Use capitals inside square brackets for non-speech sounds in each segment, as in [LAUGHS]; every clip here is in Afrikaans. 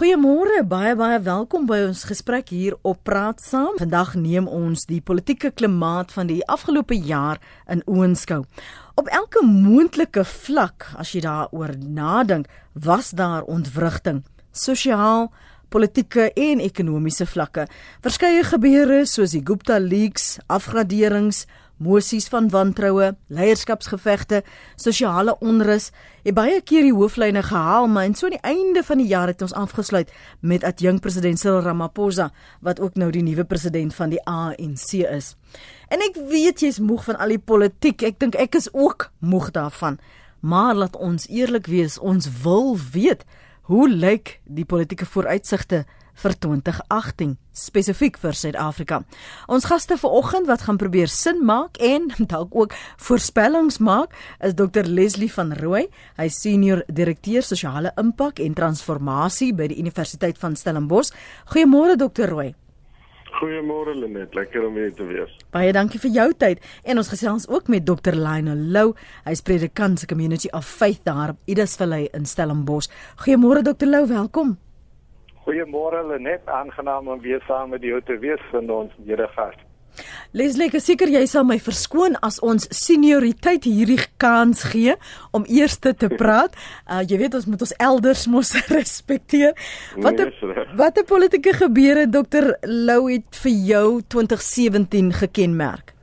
Goeiemôre, baie baie welkom by ons gesprek hier op Praat Saam. Vandag neem ons die politieke klimaat van die afgelope jaar in oënskou. Op elke moontlike vlak, as jy daaroor nadink, was daar ontwrigting, sosiaal, politieke en ekonomiese vlakke. Verskeie gebeure soos die Gupta leaks, afgraderings, Mosies van wantroue, leierskapsgevegte, sosiale onrus, het baie keer die hooflyne gehaal, maar en so aan die einde van die jaar het ons afgesluit met adjunk president Cyril Ramaphosa wat ook nou die nuwe president van die ANC is. En ek weet jy's moeg van al die politiek. Ek dink ek is ook moeg daarvan. Maar laat ons eerlik wees, ons wil weet hoe lyk die politieke vooruitsigte vir 2018 spesifiek vir Suid-Afrika. Ons gaste vanoggend wat gaan probeer sin maak en [LAUGHS] dalk ook voorspellings maak is Dr Leslie van Rooi. Hy is senior direkteur sosiale impak en transformasie by die Universiteit van Stellenbosch. Goeiemôre Dr Rooi. Goeiemôre Lenet, lekker om weer te wees. Baie dankie vir jou tyd en ons gesels ook met Dr Lionel Lou. Hy is predikant se Community of Faith daar op Idasvallei in Stellenbosch. Goeiemôre Dr Lou, welkom. Goeiemôre Lenet, aangenaam om weer saam met jou te wees van ons Here gas. Leslie, ek seker jy sal my verskoon as ons senioriteit hierdie kans gee om eers te praat. [LAUGHS] Uh, jy weet ons moet ons elders mos [LAUGHS] respekteer. Wat nee, wat 'n politieke gebeure Dr Lou het vir jou 2017 gekenmerk?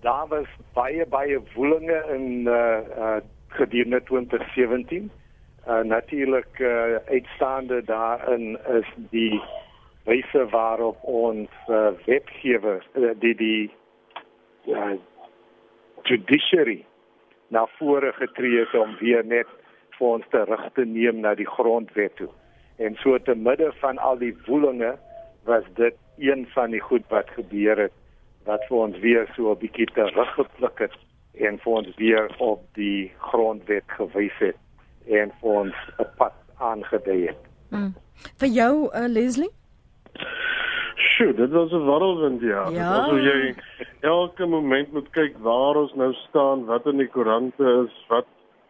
Daar was baie baie woelinge in uh, uh gedurende 2017 uh, natuurlik uh, uitstaande daarin is die wyse waarop ons uh, wetgewer uh, die die uh, judiciary na vore getree het om weer net vir ons terug te neem na die grondwet toe. En so te midde van al die woelinge was dit een van die goed wat gebeur het wat vir ons weer so 'n bietjie teruggepluk het en vir ons weer op die grondwet gewys het en vir ons 'n pad aangedui het. Mm. Vir jou uh, Leslie? Sjoe, dit was 'n warrelwind ja. ja. Also jy elke oomblik moet kyk waar ons nou staan, wat in die koerante is, wat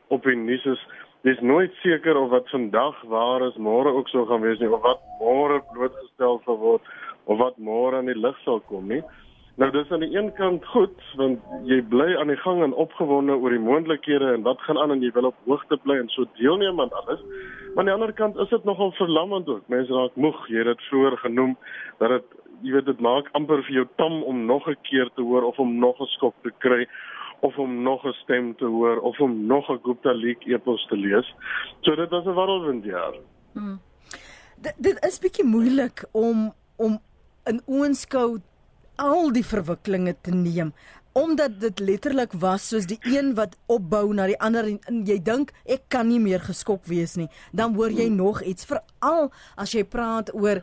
op die nuus is. Dis nooit seker of wat vandag waar is, môre ook sou gaan wees nie of wat môre blootgestel sal word of wat môre aan die lig sal kom nie. Nou dis aan die een kant goed want jy bly aan die gang en opgewonde oor die moontlikhede en wat gaan aan en jy wil op hoogte bly en so deelneem aan alles. Maar aan die ander kant is dit nogal verlammend ook. Mense raak moeg, jy het dit vroeër genoem dat dit jy weet dit maak amper vir jou tam om nog 'n keer te hoor of om nog 'n skop te kry of om nog 'n stem te hoor of om nog 'n Gupta leak epos te lees. So dit was 'n warrelwind jaar. Hmm. Dit is bietjie moeilik om om 'n oënskou al die verwikkelinge te neem omdat dit letterlik was soos die een wat opbou na die ander en, en jy dink ek kan nie meer geskok wees nie dan hoor jy nog iets veral as jy praat oor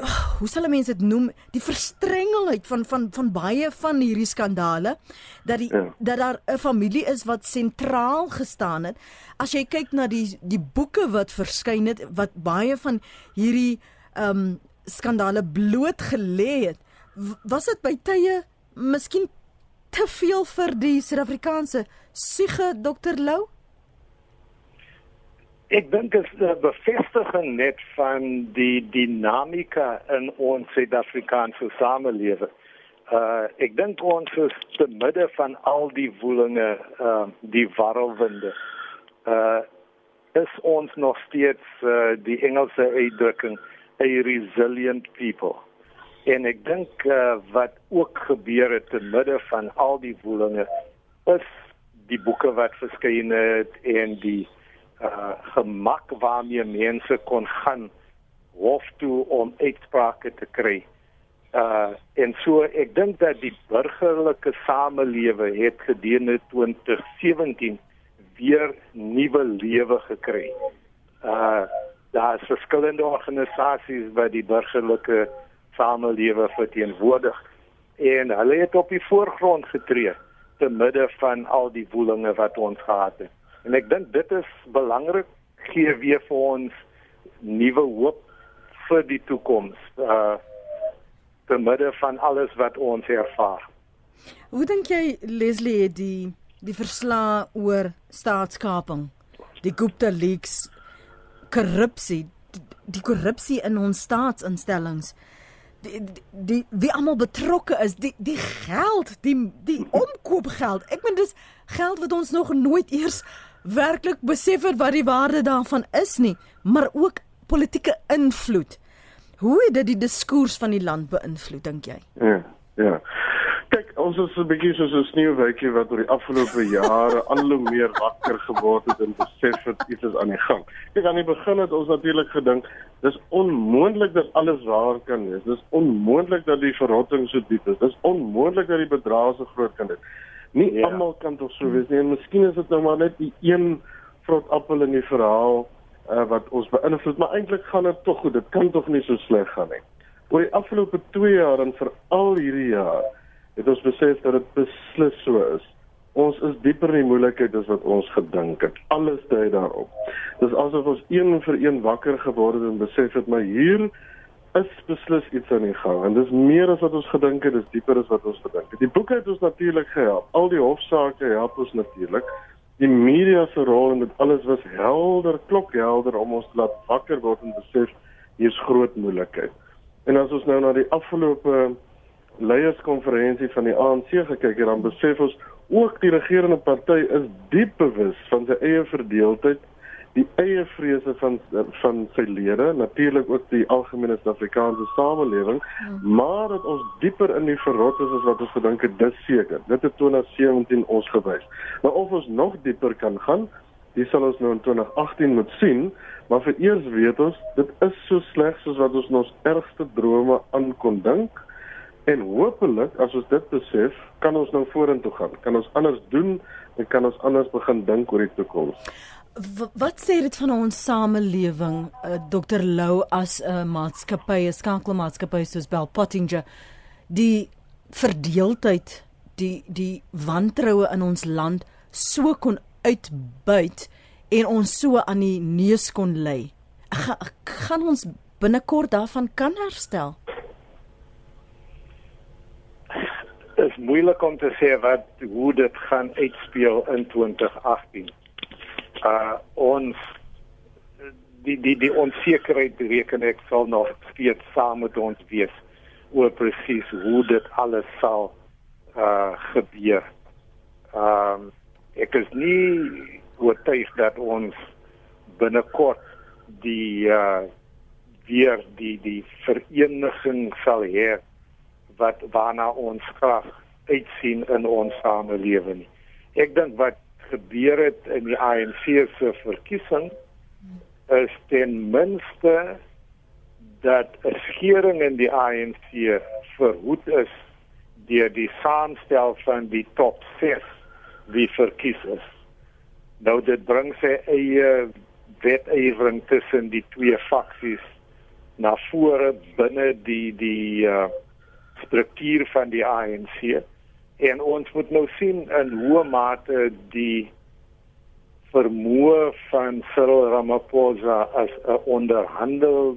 oh, hoe sal mense dit noem die verstrengeldheid van van van baie van hierdie skandale dat die ja. dat daar 'n familie is wat sentraal gestaan het as jy kyk na die die boeke wat verskyn het wat baie van hierdie ehm um, skandale bloot gelê het was dit by tye miskien te veel vir die Suid-Afrikaanse siege dokter Lou? Ek dink dit is 'n bevestiging net van die dinamika in ons Suid-Afrikaanse samelewing. Uh ek dink ons is te midde van al die woelinge, uh die warrelwinde. Uh is ons nog steeds uh die Engelse uitdrukking a resilient people. En ek dink uh, wat ook gebeur het te midde van al die woelinge is die boeke wat verskyn het en die uh, gemak waarmee mense kon gaan hof toe om uitsprake te kry. Uh en so ek dink dat die burgerlike samelewe het gedurende 2017 weer nuwe lewe gekry. Uh daar is verskillende organisasies wat die burgerlike samelewe verteenwoordig en hulle het op die voorgrond getree te midde van al die woelinge wat ons gehad het. En ek dink dit is belangrik gee weer vir ons nuwe hoop vir die toekoms uh te midde van alles wat ons ervaar. Hoe dink jy Leslie die die verslae oor staatskaping, die Gupta leaks korrupsie, die korrupsie in ons staatsinstellings. Die, die, die wie almal betrokke is, die die geld, die die omkoopgeld. Ek meen dis geld wat ons nog nooit eers werklik besef het wat die waarde daarvan is nie, maar ook politieke invloed. Hoe het dit die diskurs van die land beïnvloed dink jy? Ja, ja ons is 'n bietjie soos 'n sneeuwwytjie wat oor die afgelope jare [LAUGHS] al hoe meer wakker geword het en besef dat iets is aan die gang. Kyk aan die begin het ons natuurlik gedink dis onmoontlik dat alles waar kan wees. Dis onmoontlik dat die verrotting so diep is. Dis onmoontlik dat die bedrae so groot kan wees. Nie ja. almal kan tog so wees nie. En miskien is dit nou maar net die een vrot appel in die verhaal uh, wat ons beïnvloed, maar eintlik gaan dit tog goed. Dit kan tog nie so sleg gaan nie. Oor die afgelope 2 jaar en veral hierdie jaar het ons besef dat dit beslis so is. Ons is dieper in die moeilikheid as wat ons gedink het. Alles dui daarop. Dis asof ons een vir een wakker geword het en besef het maar hier is beslis iets aan die gang en dis meer as wat ons gedink het, dis dieper as wat ons gedink het. Die boek het ons natuurlik gehelp. Al die hofsaake help ons natuurlik. Die media se rol in dit alles was helder, klokhelder om ons te laat wakker word en besef hier's groot moeilikheid. En as ons nou na die afgelope leierskonferensie van die ANC gekyk het, dan besef ons ook die regerende party is diep bewus van sy eie verdeeldheid, die eie vrese van van sy lede, natuurlik ook die algemene Suid-Afrikaanse samelewing, hmm. maar dat ons dieper in die verrot is as wat ons gedink het, dis seker. Dit het 2017 ons gewys. Maar of ons nog dieper kan gaan, dis sal ons nou in 2018 moet sien, maar vir eers weet ons, dit is so sleg soos wat ons ons ergste drome aan kon dink. En hopelik as ons dit besef, kan ons nou vorentoe gaan. Kan ons anders doen en kan ons anders begin dink oor die toekoms. Wat sê dit van ons samelewing, uh, eh, Dr Lou as 'n uh, maatskappy, 'n skakelmaatskappy soos Bell Pottinger, die verdeeldheid, die die wantroue in ons land so kon uitbuit en ons so aan die neus kon lê. Ga, gaan ons binnekort daarvan kan herstel? Is moeilik om te sê wat hoe dit gaan uitspeel in 2018. Uh ons die die die onsekerheid reken ek sal nog steeds saam met ons wees oor presies hoe dit alles sal uh gebeur. Um ek is nie oortuig dat ons binnekort die uh weer die die vereniging sal hê wat waarna ons graag uitsien in ons samelewing. Ek dink wat gebeur het in die ANC se verkiesing is ten minste dat 'n skering in die ANC verhoed is deur die saamstel van die top 6 wie verkies is. Nou dit bring sy eie wetgewing tussen die twee faksies na vore binne die die uh, struktuur van die ANC en ons moet nou sien in hoe mate die vermoë van Cyril Ramaphosa as 'n onderhandel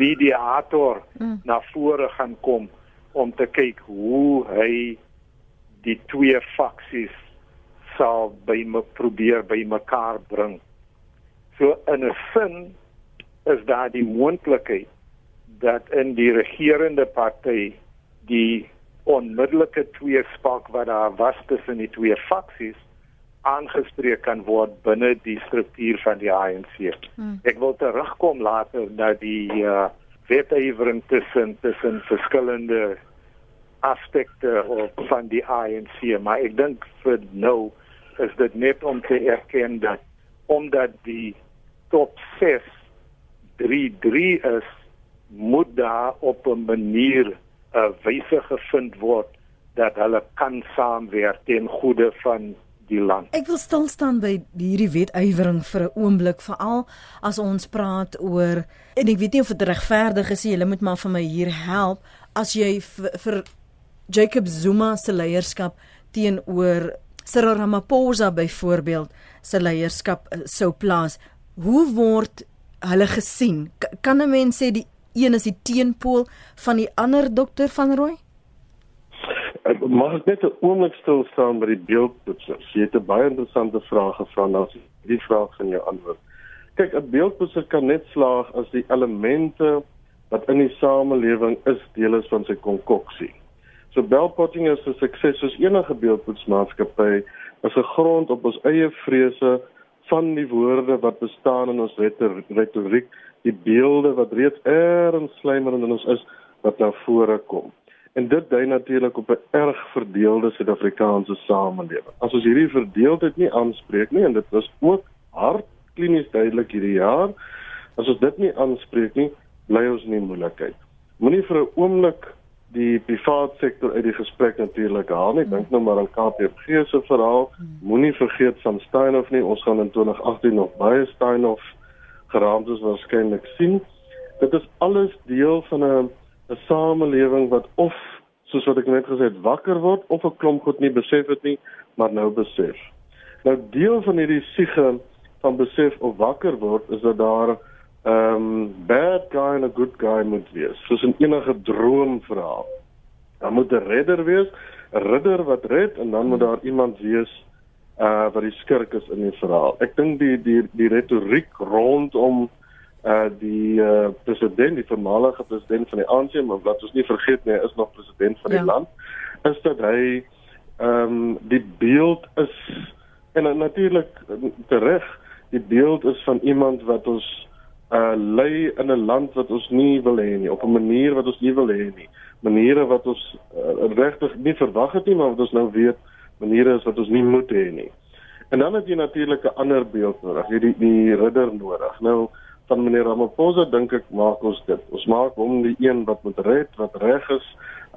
mediator mm. na vore gaan kom om te kyk hoe hy die twee faksies sal by me probeer by mekaar bring. So in 'n sin is daar die moontlikheid dat in die regerende party die onmiddellike tweespak wat daar was tussen die twee faksies aangespreek kan word binne die struktuur van die ANC. Hmm. Ek wil terugkom later na die uh, wetgewing tussen tussen verskillende aspekte van die ANC, maar ek dink vir nou is dit net om te erken dat omdat die top 6 3-3 is moet daar op 'n manier 'n uh, wyse gevind word dat hulle kan saamwerk ten goede van die land. Ek wil stil staan by hierdie wetywering vir 'n oomblik veral as ons praat oor en ek weet nie of dit regverdig is nie, jy moet maar vir my hier help as jy vir Jacob Zuma se leierskap teenoor Cyril Ramaphosa byvoorbeeld se leierskap uh, sou plaas. Hoe word hulle gesien? Kan 'n mens sê die een is die teenpool van die ander dokter van Rooi? Ek mag net 'n oomblik stil staan by die beeldtoetsers. Jy het 'n baie interessante vraag gevra. Nou die vraag van jou antwoord. Kyk, 'n beeldposer kan net slaag as die elemente wat in die samelewing is deel is van sy konkoksie. So Bellpotting is 'n sukses soos enige beeldpoetsmaatskappy as 'n grond op ons eie vrese van die woorde wat bestaan in ons retoriek, die beelde wat reeds erns slymerend in ons is wat na vore kom. En dit dui natuurlik op 'n erg verdeelde Suid-Afrikaanse samelewing. As ons hierdie verdeeldheid nie aanspreek nie en dit was ook hard klinies duidelik hierdie jaar, as ons dit nie aanspreek nie, bly ons in moeilikheid. Moenie vir 'n oomblik die private sektor uit die gesprek natuurlik haal nie. Dink nou maar aan KPMG se verhaal. Moenie vergeet van Steinhoff nie. Ons gaan in 2018 nog baie Steinhoff geraamtes waarskynlik sien. Dit is alles deel van 'n 'n samelewing wat of soos wat ek net gesê het wakker word of 'n klomp goed nie besef het nie, maar nou besef. Nou deel van hierdie siege van besef of wakker word is dat daar 'n um, bad guy en 'n good guy moet wees, soos in enige droomverhaal. Daar moet 'n redder wees, 'n ridder wat red en dan moet daar iemand wees uh wat die skurk is in die verhaal. Ek dink die die die retoriek rondom uh die uh president die voormalige president van die ANC maar wat ons nie vergeet nie is nog president van die ja. land is dat hy ehm um, die beeld is en natuurlik tereg die beeld is van iemand wat ons uh lei in 'n land wat ons nie wil hê nie op 'n manier wat ons nie wil hê nie maniere wat ons uh, regtig nie verwag het nie maar wat ons nou weet maniere is wat ons nie moet hê nie en dan het jy natuurlik 'n ander beeld nodig jy die die ridder nodig nou van meneer Ramaphosa dink ek maak ons dit. Ons maak hom die een wat moet red, wat reg is.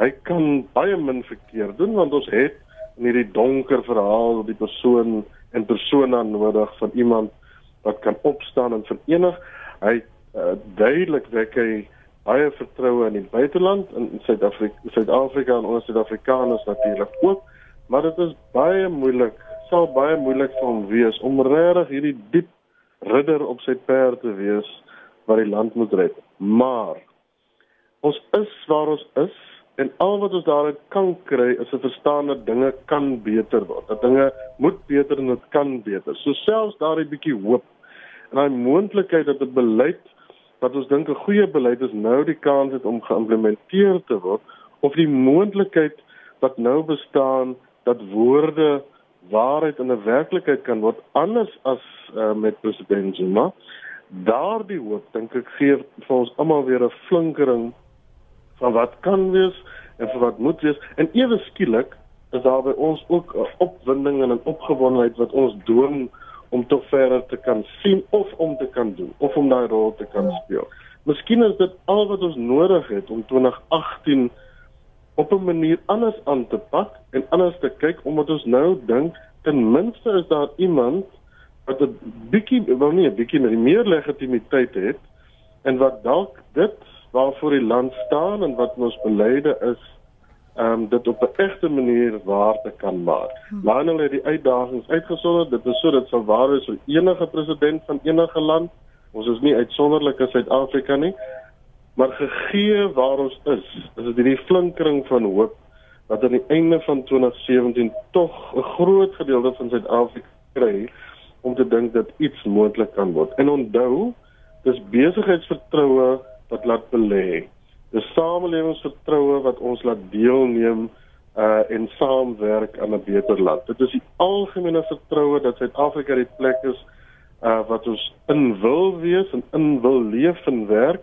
Hy kan baie min verkeer doen want ons het in hierdie donker verhaal die persoon en persona nodig van iemand wat kan opstaan en verenig. Hy uh, duidelik wek hy baie vertroue in die buiteland in Suid-Afrika, Suid-Afrika en ons Suid-Afrikaners natuurlik ook. Maar dit is baie moeilik, sal baie moeilik vir hom wees om regtig hierdie diep ridder op sy perd te wees wat die land moet red. Maar ons is waar ons is en al wat ons daaruit kan kry is 'n verstaan dat dinge kan beter word. Dat dinge moet beter en dit kan beter. So selfs daardie bietjie hoop en daai moontlikheid dat 'n beleid wat ons dink 'n goeie beleid is nou die kans het om geïmplementeer te word of die moontlikheid wat nou bestaan dat woorde waarheid in 'n werklikheid kan word anders as uh, met president Zuma. Daardie hoop dink ek gee vir ons almal weer 'n flinkering van wat kan wees en vir wat moet wees en ewe skielik is daar by ons ook 'n opwinding en 'n opgewondenheid wat ons dwing om tog verder te kan sien of om te kan doen of om daai rol te kan speel. Miskien is dit al wat ons nodig het om 2018 op 'n manier anders aan te pak en anders te kyk omdat ons nou dink ten minste is daar iemand wat 'n bietjie wel nie 'n bietjie meer legitimiteit het en wat dalk dit waarvoor die land staan en wat ons beleide is ehm um, dit op 'n egte manier waar te kan maak. Maar hulle het die uitdagings uitgesonder. Dit is so dit sal waar is vir enige president van enige land. Ons is nie uitsonderlik in Suid-Afrika nie. Maar gegee waar ons is, is dit hierdie flinkering van hoop wat aan die einde van 2017 tog 'n groot gedeelte van Suid-Afrika kry om te dink dat iets moontlik kan word. En onthou, dis besigheidsvertroue wat laat belê. Dis samelewingsvertroue wat ons laat deelneem uh en saamwerk aan 'n beter land. Dit is die algemene vertroue dat Suid-Afrika die plek is uh wat ons in wil wees en in wil leef en werk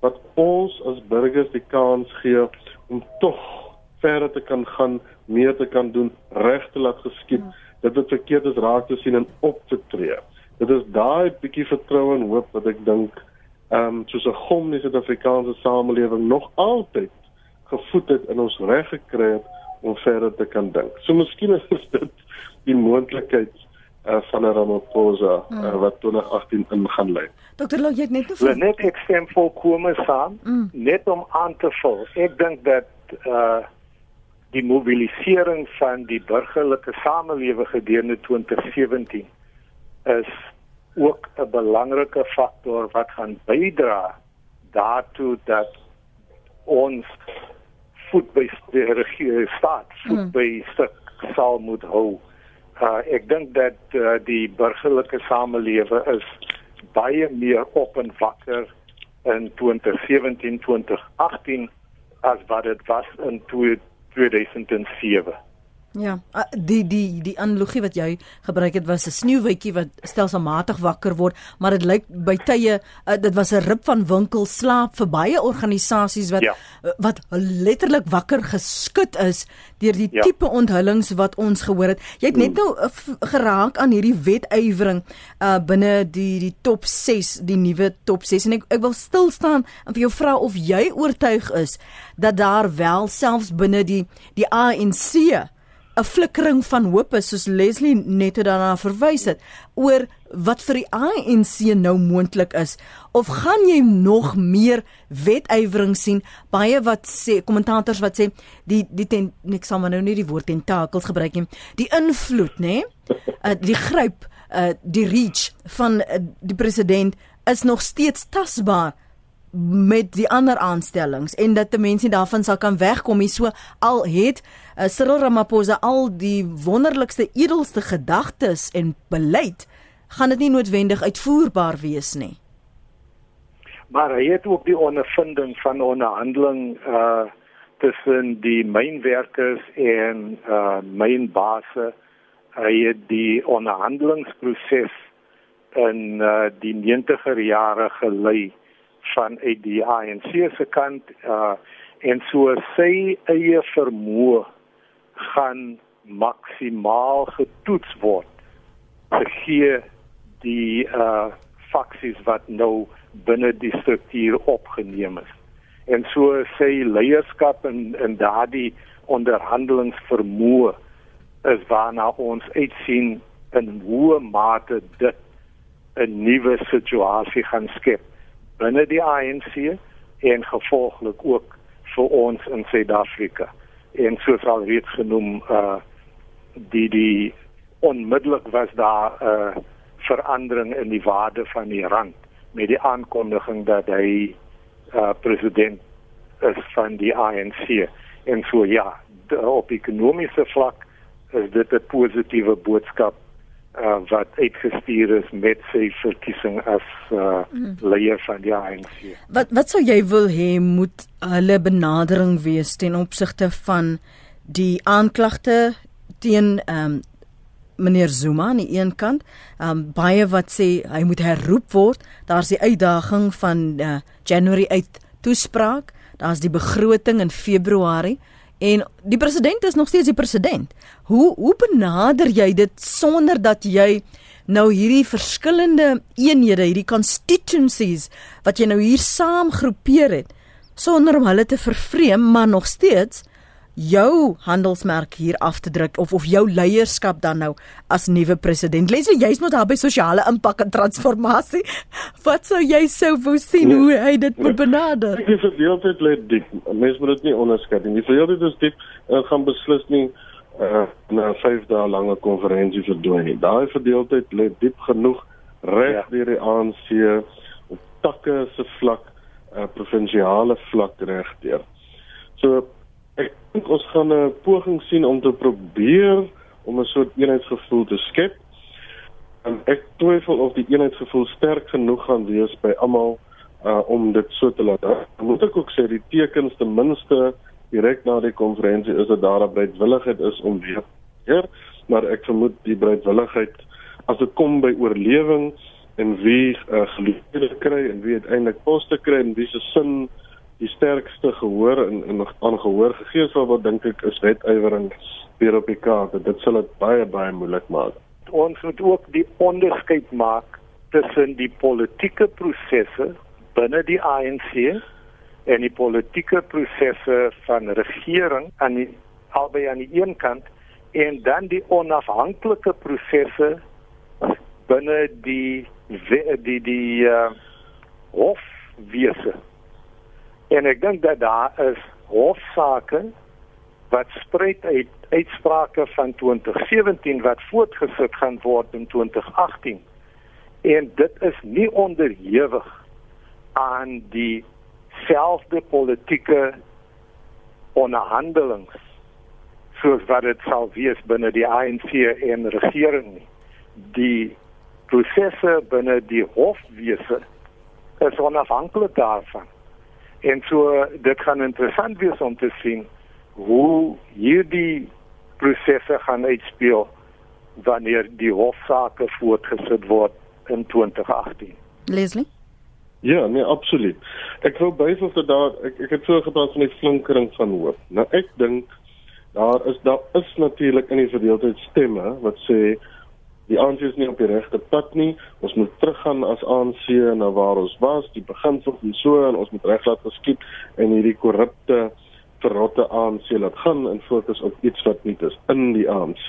wat ons as burgers die kans gee om tog verder te kan gaan, meer te kan doen, reg te laat geskied, ja. dit wat verkeerd is raak te sien en op te tree. Dit is daai bietjie vertroue en hoop wat ek dink ehm um, soos 'n gom in die Suid-Afrikaanse samelewing nog altyd gevoed het in ons reg gekry het om verder te kan dink. So miskien is dit die moontlikheid uh, van Ramaphosa uh, mm. wat 2018 in gaan lê. Dr. Lou, jy het net te net ek stem vir Koma saam, mm. net om aan te vul. Ek dink dat uh die mobilisering van die burgerlike samelewing gedurende 2017 is ook 'n belangrike faktor wat gaan bydra daartoe dat ons voet by die regering staat, voet mm. by stuk sal moet hou Uh ek dink dat uh, die burgerlike samelewing is baie meer op en wakker in 2017 2018 as wat dit was in 2007. Ja, ah, die die die analogie wat jy gebruik het was 'n sneeuwwitjie wat stelselmatig wakker word, maar dit lyk by tye uh, dit was 'n rip van winkels slaap vir baie organisasies wat ja. uh, wat letterlik wakker geskud is deur die ja. tipe onthullings wat ons gehoor het. Jy het net hmm. nou uh, geraak aan hierdie wetywering uh, binne die die top 6, die nuwe top 6 en ek ek wil stil staan en vir jou vra of jy oortuig is dat daar wel selfs binne die die ANC 'n flikkering van hoop is soos Leslie net daarna verwys het oor wat vir die ANC nou moontlik is. Of gaan jy nog meer wetywering sien? Baie wat sê kommentators wat sê die die ten, ek sal maar nou nie die woord tentakels gebruik nie. Die invloed nê? Uh, die gryp uh, die reach van uh, die president is nog steeds tasbaar met die ander aanstellings en dat die mense daarvan sal kan wegkom. Hier so al het uh, Cyril Ramaphosa al die wonderlikste edelste gedagtes en beleid gaan dit nie noodwendig uitvoerbaar wees nie. Maar hy het ook die ondervinding van onderhandeling uh tussen die mynwerkers en uh mynbase. Hy het die onderhandelingsproses in uh die 90er jare gelei van die ANC se kant uh en so sy eie vermoë gaan maksimaal getoets word gegee die uh faksies wat nou binne die struktuur opgeneem is. En so sy leierskap en en daardie onderhandelingsvermoë is waarna ons uitsien in hoe mate dit 'n nuwe situasie gaan skep binne die ANC en gevolglik ook vir ons in Suid-Afrika. En soos al reeds genoem uh die die onmiddellik was daar 'n uh, verandering in die waarde van die rand met die aankondiging dat hy uh president is van die ANC. En so ja, op ekonomiese vlak is dit 'n positiewe boodskap uh, wat uitgestuur is met sy verkiesing as uh, mm. leier van die ANC. Wat wat sou jy wil hê moet hulle benadering wees ten opsigte van die aanklagte teen ehm um, meneer Zuma aan die een kant, ehm um, baie wat sê hy moet herroep word. Daar's die uitdaging van uh, January 8 toespraak, daar's die begroting in Februarie en die president is nog steeds die president. Hoe hoe benader jy dit sonder dat jy nou hierdie verskillende eenhede, hierdie constituencies wat jy nou hier saam groepeer het sonder om hulle te vervreem, maar nog steeds jou handelsmerk hier af te druk of of jou leierskap dan nou as nuwe president. Leslie, jy's mos daar by sosiale impak en transformasie. [LAUGHS] Wat sou jy sou wou sien nee, hoe hy dit moet nee. benader? Ek is verdeeldheid lê diep. Mense moet dit nie onderskat nie. Die verdeeldheid is diep en gaan beslis nie uh, na 'n 5 dae lange konferensie verdwyn nie. Daai verdeeldheid lê diep genoeg reg ja. deur die ANC op takke se vlak, uh, provinsiale vlak regdeur. So ek dink ons gaan 'n poging sien om te probeer om 'n soort eenheidsgevoel te skep. En ek twyfel of die eenheidsgevoel sterk genoeg gaan wees by almal uh om dit so te laat. Dan moet ek ook sê die tekens ten minste direk na die konferensie is dat daar 'n bereidwilligheid is om weer hier, maar ek vermoed die bereidwilligheid as dit kom by oorlewing en wie uh, geleenthede kry en wie uiteindelik poste kry en wie se sin die sterkste gehoor en en aangehoor gegee sal wat dink ek is wetywering weer op die kaart. Dit sal dit baie baie moeilik maak. Ons moet ook die onderskeid maak tussen die politieke prosesse binne die ANC en die politieke prosesse van regering aan die albei aan die een kant en dan die onafhanklike prosesse binne die die die, die uh, hofwese En ek dink dat daar is hofsaake wat spruit uit uitsprake van 2017 wat voortgesit gaan word in 2018. En dit is nie onderhewig aan die selfde politieke onderhandelings soos wat dit sal wees binne die ANC en regering nie. Die prosesse binne die hofwese is onafhanklik daarvan. En so dit gaan interessant wees om te sien hoe hierdie prosesse gaan uitspeel wanneer die hofsaake voortgesit word in 2018. Leslie Ja, nee, absoluut. Ek wou byvoeg dat daar ek ek het so gepraat van die flinkering van hoop. Nou ek dink daar is daar is natuurlik in die verdeeldheid stemme wat sê die ANC is nie op die regte pad nie. Ons moet teruggaan as ANC na waar ons was, die beginsels en so en ons moet reglaat geskied en hierdie korrupte verrotte ANC laat gaan en fokus op iets wat nie is in die ANC.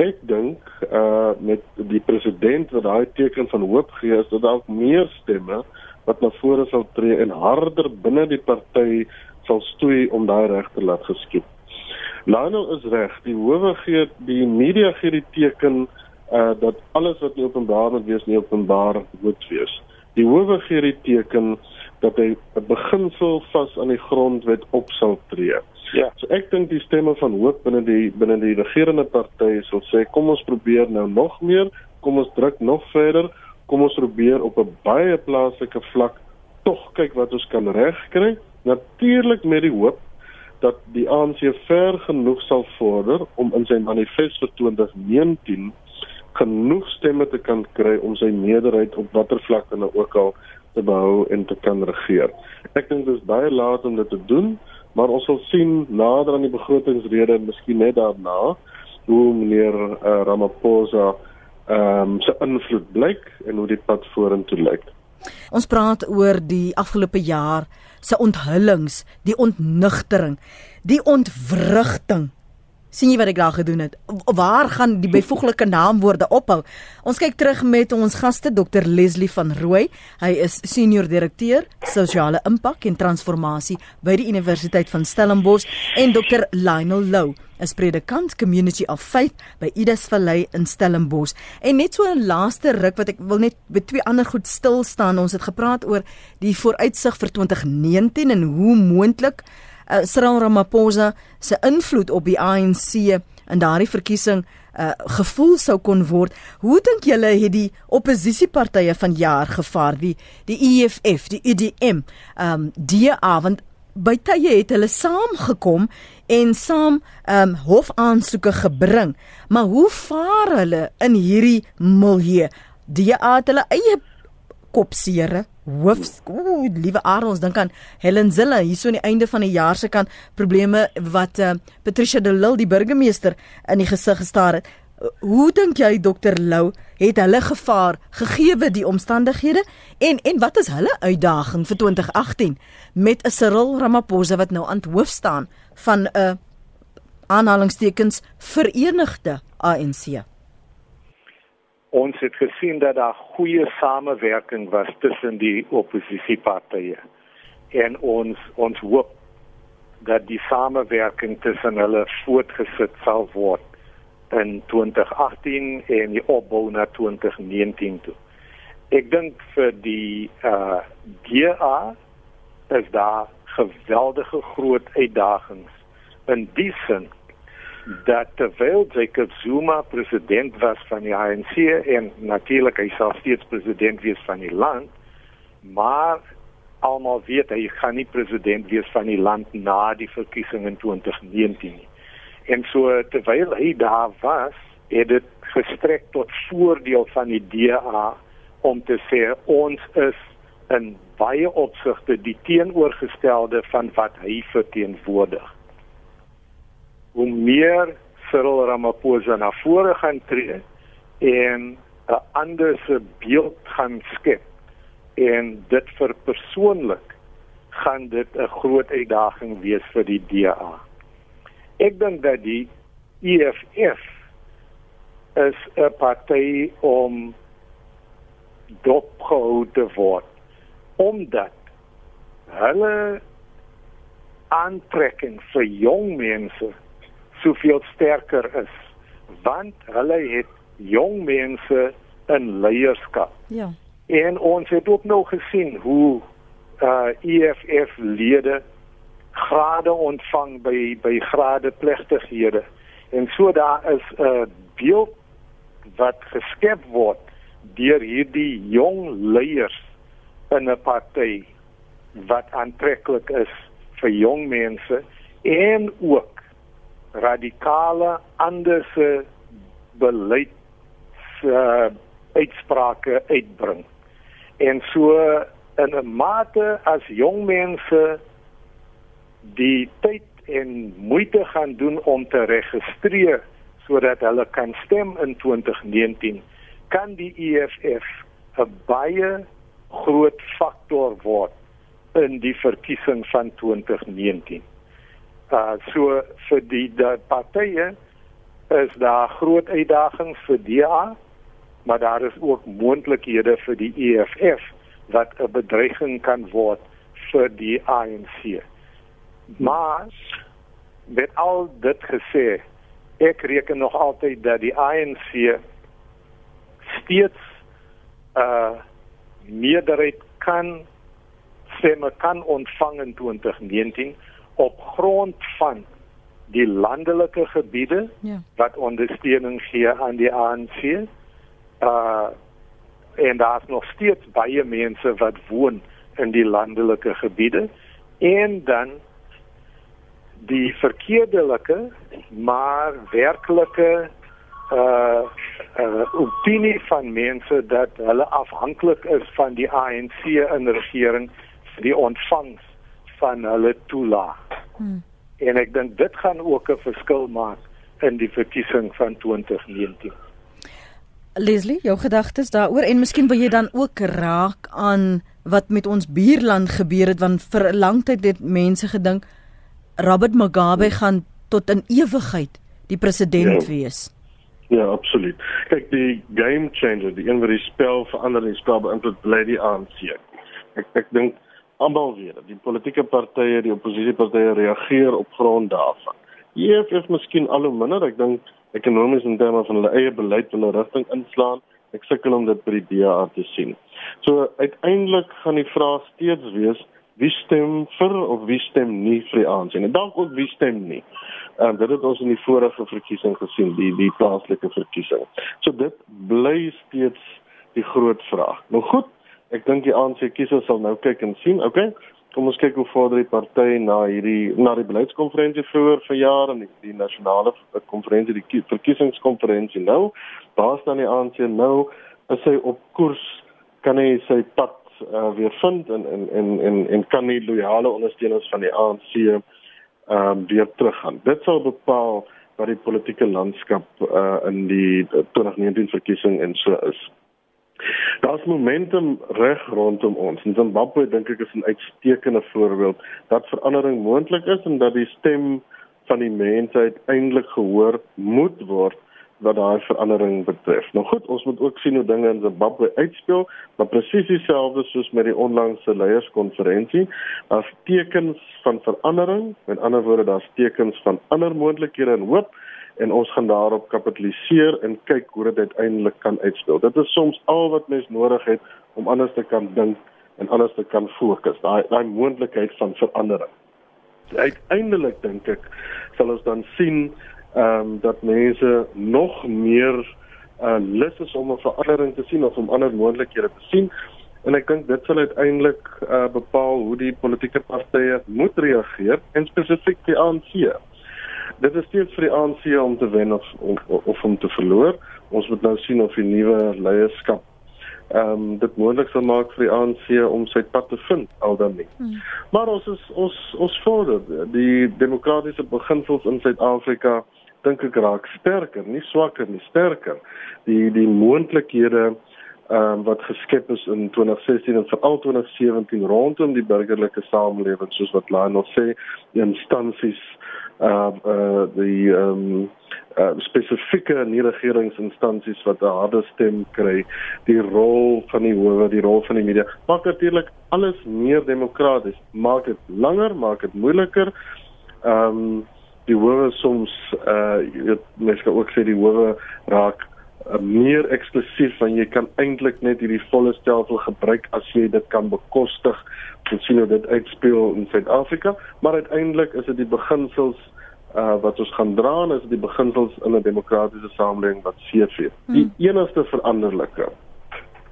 Ek dink uh met die president wat daai teken van hoop gee is dat dalk meer stemme wat na vore sal tree en harder binne die party sal stoei om daai reg te laat geskied. Lionel is reg, die howe gee die media gee die teken uh dat alles wat nie openbaar moet wees nie openbaar moet wees. Die howe gee die teken dat hy 'n beginsel vas aan die grondwet op sal tree. Ja. So ek dink die stemme van hoop binne die binne die regerende party sal sê kom ons probeer nou nog meer, kom ons druk nog verder, kom ons probeer op 'n baie plaaslike vlak tog kyk wat ons kan regkry. Natuurlik met die hoop dat die ANC ver genoeg sal vorder om in sy manifest vir 2019 genoeg stemme te kan kry om sy meerderheid op watter vlak dan ook al te behou en te kan regeer. Ek dink dit is baie laat om dit te doen, maar ons sal sien nader aan die begrotingsrede en miskien net daarna hoe meneer uh, Ramaphosa ehm um, se invloed blyk en hoe dit pad vorentoe lyk. Ons praat oor die afgelope jaar se onthullings, die ontnugtering, die ontwrigting sien jy wat ek daar gedoen het? Waar gaan die byvoeglike naamwoorde ophou? Ons kyk terug met ons gaste Dr Leslie van Rooi. Hy is senior direkteur sosiale impak en transformasie by die Universiteit van Stellenbosch en Dr Lionel Lou, 'n predikant community of faith by Idas Valley in Stellenbosch. En net so 'n laaste ruk wat ek wil net by twee ander goed stil staan. Ons het gepraat oor die vooruitsig vir 2019 en hoe moontlik uh, Cyril Ramaphosa se invloed op die ANC in daardie verkiesing uh, gevoel sou kon word. Hoe dink julle het die oppositiepartye van jaar gevaar, die die EFF, die UDM, ehm um, DA want by tye het hulle saamgekom en saam ehm um, hofaansoeke gebring. Maar hoe vaar hulle in hierdie milieu? DA het hulle eie kopsere hoofs ooh liewe Aaron ons dink aan Helen Zille hier so aan die einde van die jaar se kan probleme wat uh, Patricia de Lille die burgemeester in die gesig gestaar het. Hoe dink jy dokter Lou het hulle gevaar gegee die omstandighede? En en wat is hulle uitdaging vir 2018 met 'n Cyril Ramaphosa wat nou aan hoof staan van 'n uh, aanhalingstekens verenigde ANC ons het gesien dat daar goeie samewerking was tussen die oppositiepartye en ons ons hoop dat die samewerking tussen hulle voortgesit sal word in 2018 en die opbou na 2019 toe. Ek dink vir die uh DA is daar geweldige groot uitdagings in die sin dat terwyl Jacob Zuma president was van die ANC en natuurlik hy sal steeds president wees van die land, maar almal weet hy gaan nie president wees van die land na die verkiesing in 2019 nie. En so terwyl hy daar was, het dit gestrek tot voordeel van die DA om te sê ons is in baie opsigte die teenoorgestelde van wat hy verteenwoordig hoe meer Cyril Ramaphosa na vore gaan tree en 'n ander se beeld gaan skep en dit vir persoonlik gaan dit 'n groot uitdaging wees vir die DA. Ek dink dat die EFF is 'n party om dopgehou te word omdat hulle aantrekking vir jong mense soveel sterker is want hulle het jong mense in leierskap. Ja. En ons het ook nou gesien hoe uh EFF lede grade ontvang by by grade plegtighede. En so daar is 'n beeld wat geskep word deur hierdie jong leiers in 'n party wat aantreklik is vir jong mense en ook radikale anderse beleid uh, uitsprake uitbring. En so in 'n mate as jong mense die tyd en moeite gaan doen om te registreer sodat hulle kan stem in 2019 kan die EFF 'n baie groot faktor word in die verkiesing van 2019. Uh so vir die die partye is daar groot uitdagings vir DA, maar daar is ook moontlikhede vir die EFF wat 'n bedreiging kan word vir die ANC. Maar met al dit gesê, ek reken nog altyd dat die ANC steeds 'n uh, meerderheid kan stemme kan ontvang in 2019 op grond van die landelike gebiede ja. wat ondersteuning gee aan die ANC. Uh en daar's nog steeds baie mense wat woon in die landelike gebiede en dan die verkeerdelike maar werklike uh uh opinie van mense dat hulle afhanklik is van die ANC in regering vir die ontvangs van hulle toelaag. Hmm. En ek dink dit gaan ook 'n verskil maak in die verkiesing van 2019. Leslie, jou gedagtes daaroor en miskien wil jy dan ook raak aan wat met ons buurland gebeur het want vir 'n lang tyd het mense gedink Robert Mugabe gaan tot in ewigheid die president ja. wees. Ja, absoluut. Kyk, die game changer, die een wat die spel verander en spel beïnvloed, bly die ANC. Ek ek dink almal weet dat die politieke partye, die oppositiepartye reageer op grond daarvan. EFF miskien al hoe minder, ek dink ekonomies in terme van hulle eie beleid hulle rigting inslaan. Ek sukkel om dit by die DA te sien. So uiteindelik gaan die vraag steeds wees wie stem vir of wie stem nie vir die ANC en dalk ook wie stem nie. Ehm um, dit het ons in die vorige verkiesing gesien, die die plaaslike verkiesing. So dit bly steeds die groot vraag. Nou goed, ek dink die ANC kiesers sal nou kyk en sien, okay? Kom ons kyk hoe vorder die party na hierdie na die beleidskonferensie vroeër verjaar en die, die nasionale konferensie die verkiesingskonferensie nou. Waar's dan die ANC nou? Is hy op koers? Kan hy sy pad uh, weer vind en en en en en kan nie loyale ondersteuners van die ANC ehm um, weer teruggaan. Dit sal bepaal wat die politieke landskap uh, in die 2019 verkiesing en so is. Daar's momentum reg rondom ons. In Zimbabwe dink ek is 'n uitstekende voorbeeld dat verandering moontlik is en dat die stem van die mense uiteindelik gehoor moet word wat daai verandering betref. Nou goed, ons moet ook sien hoe dinge in Zimbabwe uitspeel, maar presies dieselfde soos met die onlangse leierskonferensie, as tekens van verandering, met ander woorde, daar's tekens van ander moontlikhede en hoop en ons gaan daarop kapitaliseer en kyk hoe dit uiteindelik kan uitspeel. Dit is soms al wat mens nodig het om anders te kan dink en anders te kan fokus. Daai daai moontlikheid van verandering. Uiteindelik dink ek sal ons dan sien ehm um, dat mense nog meer uh lus is om 'n verandering te sien of om ander moontlikhede te sien. En ek dink dit sal uiteindelik uh bepaal hoe die politieke partye moet reageer en spesifiek die ANC. Dit is steeds vir die ANC om te wen of of, of om te verloor. Ons moet nou sien of die nuwe leierskap ehm um, dit moontlik sal maak vir die ANC om sy pad te vind al dan nie. Hmm. Maar ons is ons ons vorder die demokratiese beginsels in Suid-Afrika dink ek raak sterker, nie swakker nie, sterker. Die die moontlikhede ehm um, wat geskep is in 2016 en veral 2017 rondom die burgerlike samelewing soos wat Lionel sê, die instansies uh uh die ehm um, uh, spesifieke nie-regeringsinstansies wat 'n harde stem kry, die rol van die howe, die rol van die media, maak natuurlik alles meer demokraties, maak dit langer, maak dit moeiliker. Ehm um, die howe soms uh jy weet mense kan ook sê die howe raak uh, meer eksklusief want jy kan eintlik net hierdie volle stelsel gebruik as jy dit kan bekostig. Ons sien hoe dit uitspeel in Suid-Afrika, maar uiteindelik is dit die beginsels uh wat ons gaan dra is die beginsels in 'n demokratiese samelewing wat. Die hmm. enigste veranderlike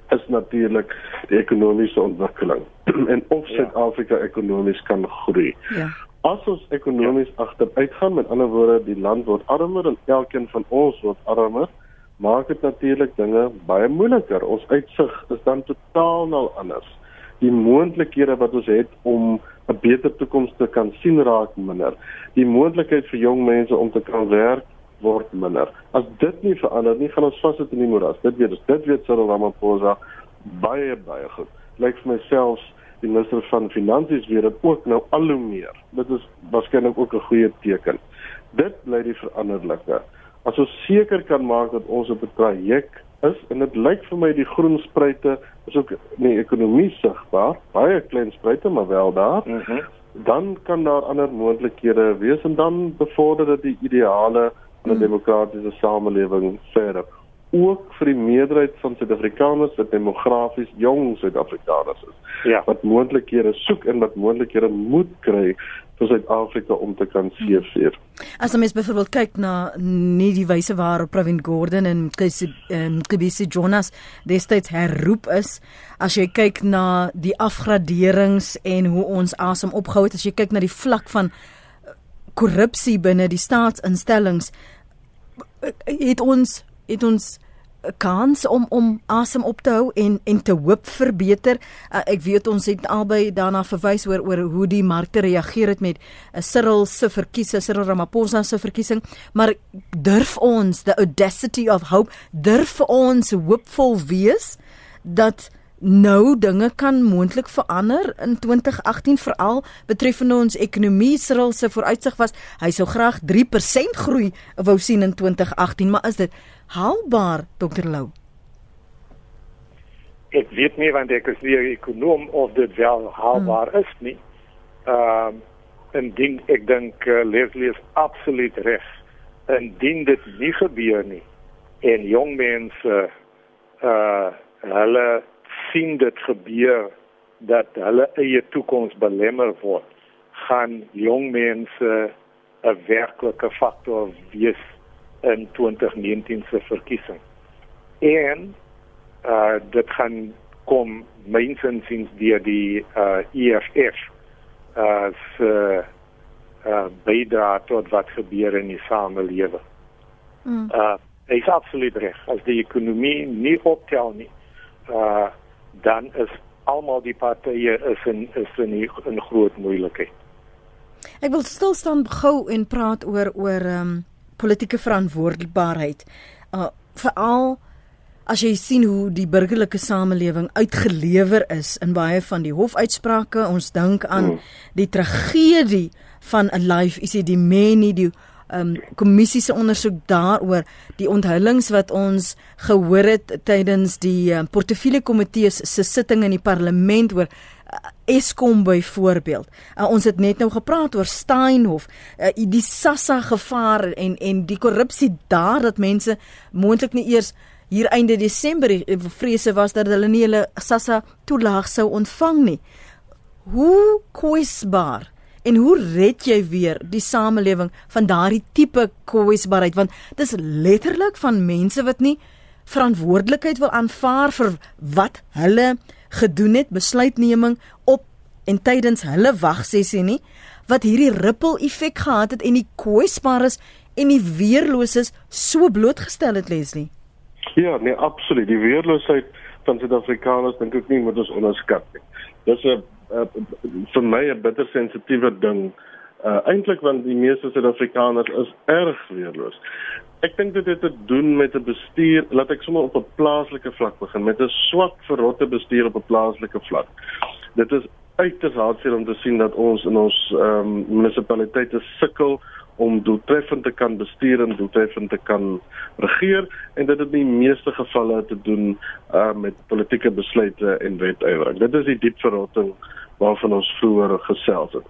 is natuurlik die ekonomiese ontwikkeling [CLEARS THROAT] en of ja. Suid-Afrika ja. ekonomies kan groei. Ja. As ons ekonomies ja. agteruit gaan, met ander woorde, die land word armer en elkeen van ons word armer, maak dit natuurlik dinge baie moeiliker. Ons uitsig is dan totaal nou anders. Die moontlikhede wat ons het om 'n beter toekoms te kan sien raak minder. Die moontlikheid vir jong mense om te kan werk word minder. As dit nie verander nie, gaan ons vassit in die moeras. Dit weet ons. Dit weet Cyril Ramaphosa baie baie goed. Lyk vir myself die minister van finansies weet dit ook nou al hoe meer. Dit is waarskynlik ook 'n goeie teken. Dit bly die veranderlike. As ons seker kan maak dat ons op 'n traject is en dit lyk vir my die groen spruite is ook nie ekonomie sigbaar baie klein spruite maar wel daar mm -hmm. dan kan daar ander moontlikhede wees en dan bevorder dit die ideale van 'n mm. demokratiese samelewing verder ook vir die meerderheid van Suid-Afrikaners wat demografies jong Suid-Afrikaners is ja. wat moontlikhede soek en wat moontlikhede moet kry vir Suid-Afrika om te kan seëvier. As ons byvoorbeeld kyk na nie die wyse waarop Pravin Gordhan en Kibisi Jonas destyds herroep is, as jy kyk na die afgraderings en hoe ons asem opgehou het, as jy kyk na die vlak van korrupsie binne die staatsinstellings, het ons het ons 'n kans om om asem op te hou en en te hoop verbeter. Uh, ek weet ons het albei daarna verwys oor oor hoe die markte reageer het met uh, Cyril se verkiesing, Cyril Ramaphosa se verkiesing, maar durf ons the audacity of hope, durf ons hoopvol wees dat nou dinge kan moontlik verander in 2018 veral betreffende ons ekonomie. Cyril se vooruitsig was hy sou graag 3% groei wou sien in 2018 maar is dit haalbaar Dr Lou? Ek weet nie want ek is nie ekonom of dit wel haalbaar hmm. is nie. Ehm uh, en ding ek dink uh, Leslie is absoluut reg. En ding dit nie gebeur nie en jong mense uh hulle sien dit gebeur dat hulle eie toekoms belemmer word, gaan jong mense 'n werklike faktor wees in 2019 se verkiesing. En uh dit gaan kom mensensiens deur die uh EFF as uh, uh bydra tot wat gebeur in die samelewing. Mm. Uh is absoluut reg. As die ekonomie nie optel nie, uh dan is almal die partye is in is in 'n groot moeilikheid. Ek wil stil staan gou en praat oor oor ehm um, politieke verantwoordbaarheid. Uh veral as jy sien hoe die burgerlike samelewing uitgelewer is in baie van die hofuitsprake, ons dink aan hmm. die tragedie van 'n life, is dit die menie die um kommissie se ondersoek daaroor die onthullings wat ons gehoor het tydens die um, portefeulje komitee se sitting in die parlement oor uh, Eskom byvoorbeeld. Uh, ons het net nou gepraat oor Steinhof, uh, die Sassa gevaar en en die korrupsie daar dat mense moontlik nie eers hier einde Desember vrese was dat hulle nie hulle Sassa toelaag sou ontvang nie. Hoe kwesbaar En hoe red jy weer die samelewing van daardie tipe kwesbaarheid want dis letterlik van mense wat nie verantwoordelikheid wil aanvaar vir wat hulle gedoen het, besluitneming op en tydens hulle wagsessie nie wat hierdie ripple effek gehad het en die kwesbares en die weerloses so blootgestel het Leslie. Ja, nee, absoluut. Die weerloosheid van Suid-Afrikaners dink ek nie moet ons onderskat nie. Dis 'n uh, vir my 'n bitter sensitiewe ding. Uh eintlik want die meeste Suid-Afrikaners is erg weerloos. Ek dink dit het te doen met 'n bestuur, laat ek sommer op 'n plaaslike vlak begin, met 'n swak verrotte bestuur op 'n plaaslike vlak. Dit is uiters hartseer om te sien dat ons in ons ehm um, munisipaliteite sukkel om doeltreffend te kan bestuur en doeltreffend te kan regeer en dit het in die meeste gevalle te doen uh met politieke besluite en wetgewing. Dit is die diep verrotting waarvan ons vroeër gesels het.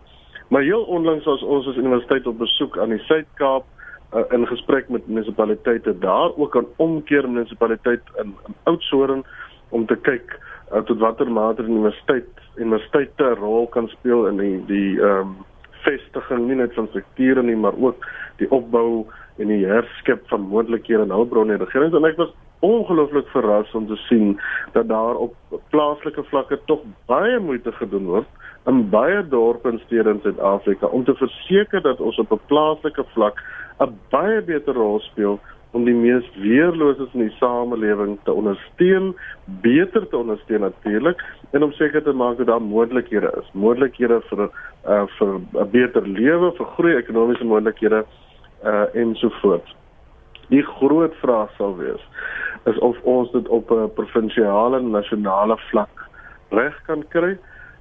Maar heel onlangs was ons as universiteit op besoek aan die Suid-Kaap uh, in gesprek met munisipaliteite daar ook aan omkeer munisipaliteit in, in Oudtshoorn om te kyk uh, tot watter mate die universiteit universiteite rol kan speel in die die ehm um, vestiging nie net van strukture nie maar ook die opbou en die herskep van moontlikhede en hulpbronne in die regering en ek was ongelooflik verras om te sien dat daar op plaaslike vlakke tog baie moeite gedoen word in baie dorpe en stede in Suid-Afrika om te verseker dat ons op 'n plaaslike vlak 'n baie beter rol speel om die mees weerloses in die samelewing te ondersteun, beter te ondersteun natuurlik en om seker te maak dat daar moontlikhede is, moontlikhede vir uh vir 'n beter lewe, vir groei ekonomiese moontlikhede uh ensovoorts. Die groot vraag sal wees is of ons dit op 'n provinsiale en nasionale vlak reg kan kry.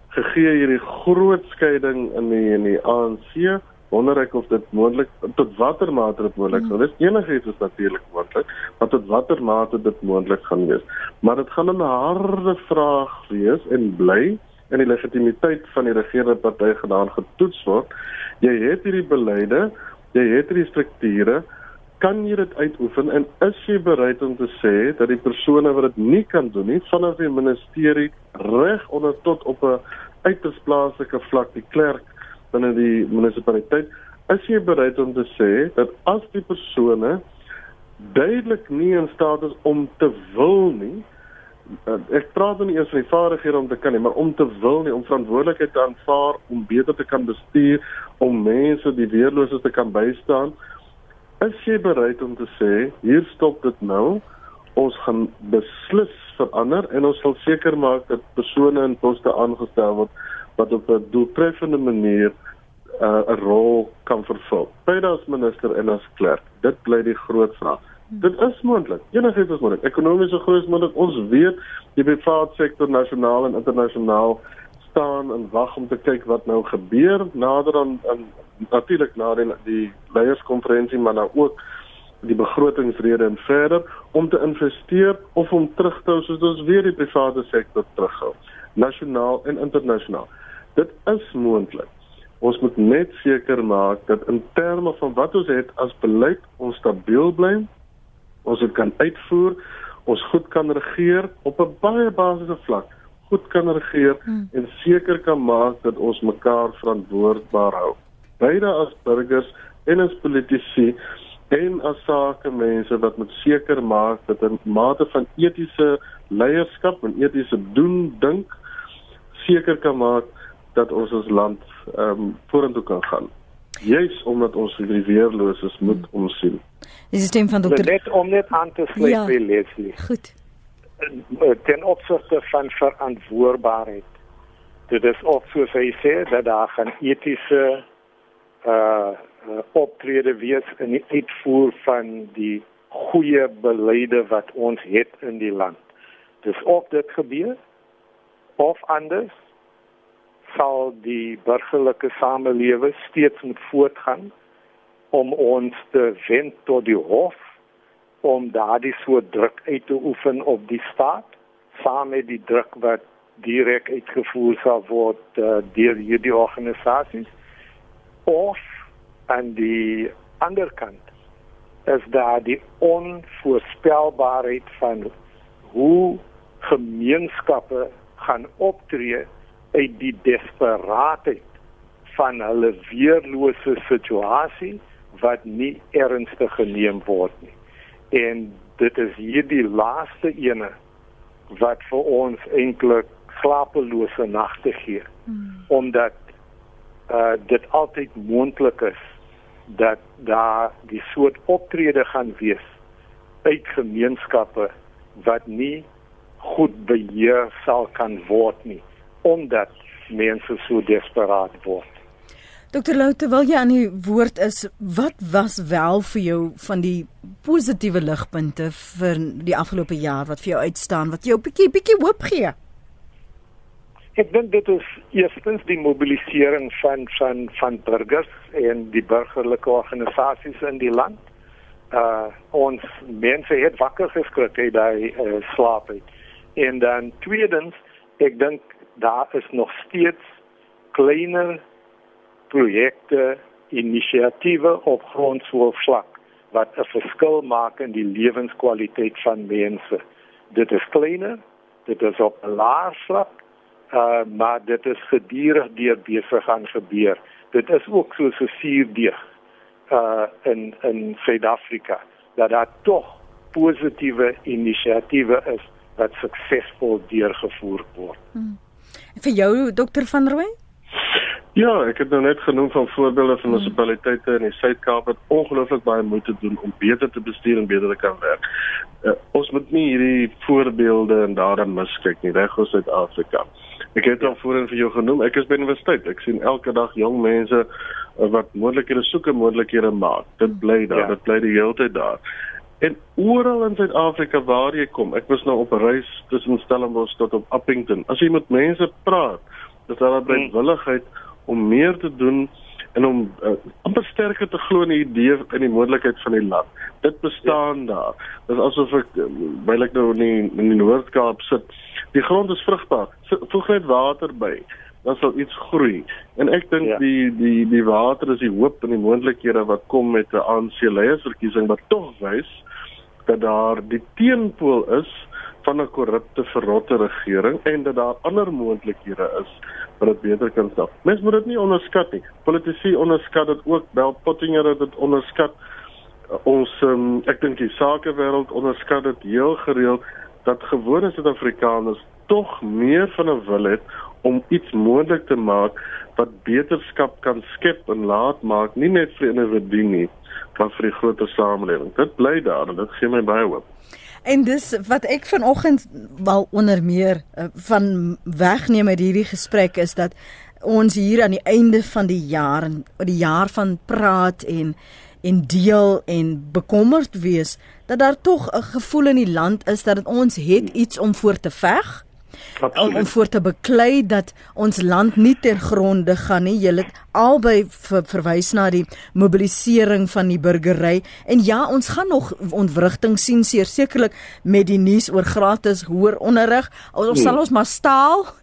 Gegee hierdie groot skeiding in die in die ANC wonder ek of dit moontlik tot watter mate dit moontlik sou wees. Enigiets is natuurlik moontlik maar tot watter mate dit moontlik gaan wees. Maar dit gaan 'n harde vraag wees en bly en die legitimiteit van die regerende party gedaan getoets word. Jy het hierdie beleide jy het hierdie strukture kan jy dit uitoefen en is jy bereid om te sê dat die persone wat dit nie kan doen nie vanaf die ministerie reg onder tot op 'n uiters plaaslike vlak die klerk binne die munisipaliteit is jy bereid om te sê dat as die persone duidelik nie in staat is om te wil nie ek praat nie eers van die vaardighede om te kan nie maar om te wil nie om verantwoordelikheid te aanvaar om beter te kan bestuur om mense die weerloses te kan bystaan Is jy bereid om te sê hier stop dit nou? Ons gaan beslis verander en ons sal seker maak dat persone in poste aangestel word wat op 'n doeltreffende manier uh, 'n uh, rol kan vervul. Beide as minister en as klerk. Dit bly die groot vraag. Dit is moontlik. Enigiets is moontlik. Ekonomiese groei is moontlik. Ons weet die private sektor nasionaal en internasionaal staan en wag om te kyk wat nou gebeur nader aan aan natuurlik na die, die leierskonferensie maar nou ook die begrotingsrede en verder om te investeer of om terug te hou soos ons weer die private sektor terughou nasionaal en internasionaal. Dit is moontlik. Ons moet net seker maak dat in terme van wat ons het as beleid ons stabiel bly ons dit kan uitvoer ons goed kan regeer op 'n baie basiese vlak goed kan regeer hmm. en seker kan maak dat ons mekaar verantwoordbaar hou beide as burgers en as politici en as sakemense wat moet seker maak dat 'n mate van etiese leierskap en etiese doen dink seker kan maak dat ons ons land ehm um, vorentoe kan gaan. Juis omdat ons die weerloses moet hmm. omsien. Dis die stem van dokter Net om net aan te sluit ja. by Leslie. Goed. Ten opsigte van verantwoordbaarheid. Dit is ook soos hy sê dat daar gaan etiese uh, uh optrede wees in die uitvoer van die goeie beleide wat ons het in die land. Dis of dit gebeur of anders sal die burgerlike samelewing steeds moet voortgaan om ons te wend tot die hof om daardie soort druk uit te oefen op die staat saam met die druk wat direk uitgevoer sal word uh, deur hierdie organisasies of aan die ander kant is daar die onvoorspelbaarheid van hoe gemeenskappe gaan optree uit die desperaatheid van hulle weerlose situasie wat nie ernstig geneem word nie. En dit is hierdie laaste ene wat vir ons eintlik slapelose nagte gee. Hmm. Omdat uh dit altyd moontlik is dat daar die soort optrede gaan wees uit gemeenskappe wat nie goed beheer sal kan word nie omdat mense so desperaat word. Dokter Lou, terwyl jy aan die woord is, wat was wel vir jou van die positiewe ligpunte vir die afgelope jaar wat vir jou uitstaan wat jou bietjie bietjie hoop gee? Ek dink dit is eerstens die mobilisering van van van burgers en die burgerlike organisasies in die land. Uh ons mense het wakker geskrik het by uh, slaap het. En dan tweedens, ek dink daar is nog steeds kleiner projekte, inisiatiewe op grondvlak wat 'n verskil maak in die lewenskwaliteit van mense. Dit is kleiner, dit is op 'n laer vlak, uh, maar dit is gedurig deur besig aan gebeur. Dit is ook so 'n suurdeeg uh in in Suid-Afrika dat daar tog positiewe inisiatiewe is wat suksesvol deurgevoer word. Hmm. Vir jou dokter van Rooi? Ja, ek het nou net genoem van voorbeelde van hmm. munisipaliteite in die Suid-Kaap wat ongelooflik baie moeite doen om beter te bestuur en beter te kan werk. Uh, ons moet nie hierdie voorbeelde en daarin miskyk nie, reg oor Suid-Afrika. Ek het al voorheen vir jou genoem, ek is by universiteit. Ek sien elke dag jong mense uh, wat moontlikhede soek en moontlikhede maak. Dit bly daar, ja. dit bly die hele tyd daar. En oral in Suid-Afrika waar jy kom, ek was nou op 'n reis tussen Stellenbosch tot op Appington. As jy met mense praat, is daar 'n bewilligheid om meer te doen en om uh, amper sterker te glo in die idee in die moontlikheid van die land. Dit bestaan ja. daar. Dit is asof ek baie ek nou in die, in die Noord-Kaap sit. Die grond is vrugbaar. Voeg net water by dan sal iets groei. En ek dink ja. die die die water is die hoop en die moontlikhede wat kom met 'n ANC leiersverkiesing wat tog wys dat daar die teenpool is van 'n korrupte verrotte regering en dat daar ander moontlikhede is wat dit beter kan stel. Mens moet dit nie onderskat nie. Politici onderskat dit ook. Bel Pottinger het dit onderskat. Ons um, ek dink die sakewêreld onderskat dit heel gereeld dat gewone Suid-Afrikaners tog meer van 'n wil het om iets moontlik te maak wat beterskap kan skep en laat maak nie net vir individue nie maar vir die groter samelewing. Dit bly daar en dit gee my baie hoop. En dis wat ek vanoggend wel onder meer uh, van wegneem uit hierdie gesprek is dat ons hier aan die einde van die jaar en die jaar van praat en en deel en bekommerd wees dat daar tog 'n gevoel in die land is dat ons het iets om voor te veg om, om voor te beklei dat ons land nie ter gronde gaan nie. Jy het albei ver, verwys na die mobilisering van die burgery en ja, ons gaan nog ontwrigting sien sekerlik met die nuus oor gratis hoër onderrig. Ons hmm. sal ons maar staal [LAUGHS]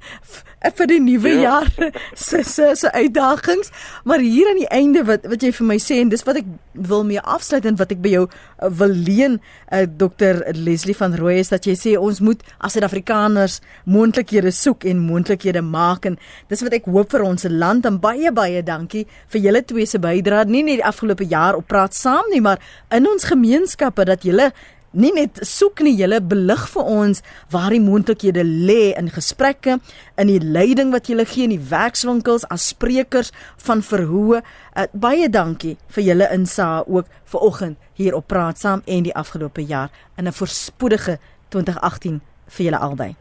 vir die nuwe ja. jaar [LAUGHS] se se se uitdagings, maar hier aan die einde wat wat jy vir my sê en dis wat ek wil mee afsluit en wat ek by jou uh, wil leen uh, Dr Leslie van Rooi is dat jy sê ons moet as Suid-Afrikaners moontlikhede soek en moontlikhede maak. En dis wat ek hoop vir ons land. En baie baie dankie vir julle twee se bydrae. Nie net die afgelope jaar op praat saam nie maar in ons gemeenskappe dat julle nie net soek nie julle belig vir ons waar die moontlikhede lê in gesprekke in die leiding wat julle gee in die werkswinkels as sprekers van verhoë uh, baie dankie vir julle insaag ook vir oggend hier op praat saam en die afgelope jaar. In 'n voorspoedige 2018 vir julle albei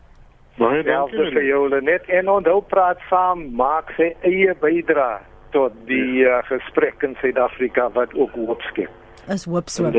baie dankie vir julle net en onthou praat saam maak sy eie bydrae tot die uh, gesprek in Suid-Afrika wat ook hoop skep is hoop so.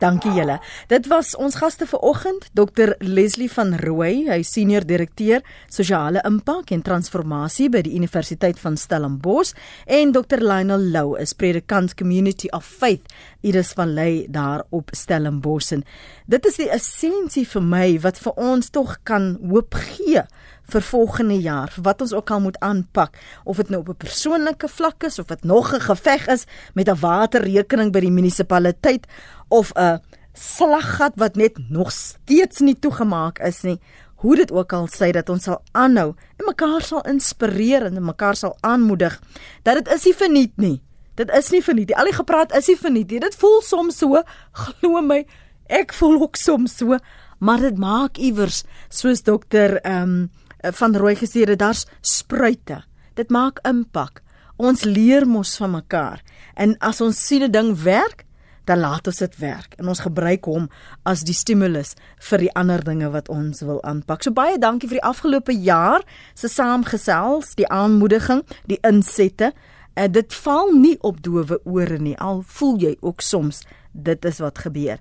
Dankie julle. Dit was ons gaste vir oggend, Dr Leslie van Rooi, hy senior direkteur sosiale impak en transformasie by die Universiteit van Stellenbosch en Dr Lionel Lou, is predikant Community of Faith, Idris Valley daar op Stellenbosch. Dit is die essensie vir my wat vir ons tog kan hoop gee vir volgende jaar vir wat ons ook al moet aanpak of dit nou op 'n persoonlike vlak is of dit nog 'n geveg is met 'n waterrekening by die munisipaliteit of 'n slaggat wat net nog steeds nie toegemaak is nie hoe dit ook al sê dat ons sal aanhou en mekaar sal inspireer en mekaar sal aanmoedig dat dit is nie verniet nie. Dit is nie verniet nie. Al die gepraat is nie verniet nie. Dit voel soms so glo my ek voel ook soms so maar dit maak iewers soos dokter ehm um, van rooi dat daar's spruite. Dit maak impak. Ons leer mos van mekaar. En as ons sien 'n ding werk, dan laat ons dit werk en ons gebruik hom as die stimulus vir die ander dinge wat ons wil aanpak. So baie dankie vir die afgelope jaar se saamgesels, die aanmoediging, die insette. En eh, dit val nie op dowe ore nie. Al voel jy ook soms dit is wat gebeur.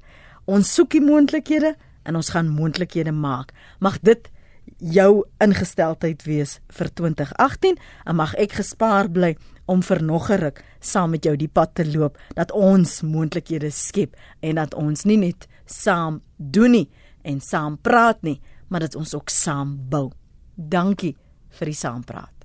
Ons soek die moontlikhede en ons gaan moontlikhede maak. Mag dit jou ingesteldheid wees vir 2018 en mag ek gespaar bly om vir nog 'n ruk saam met jou die pad te loop dat ons moontlikhede skep en dat ons nie net saam doen nie en saam praat nie maar dat ons ook saam bou. Dankie vir die saampraat.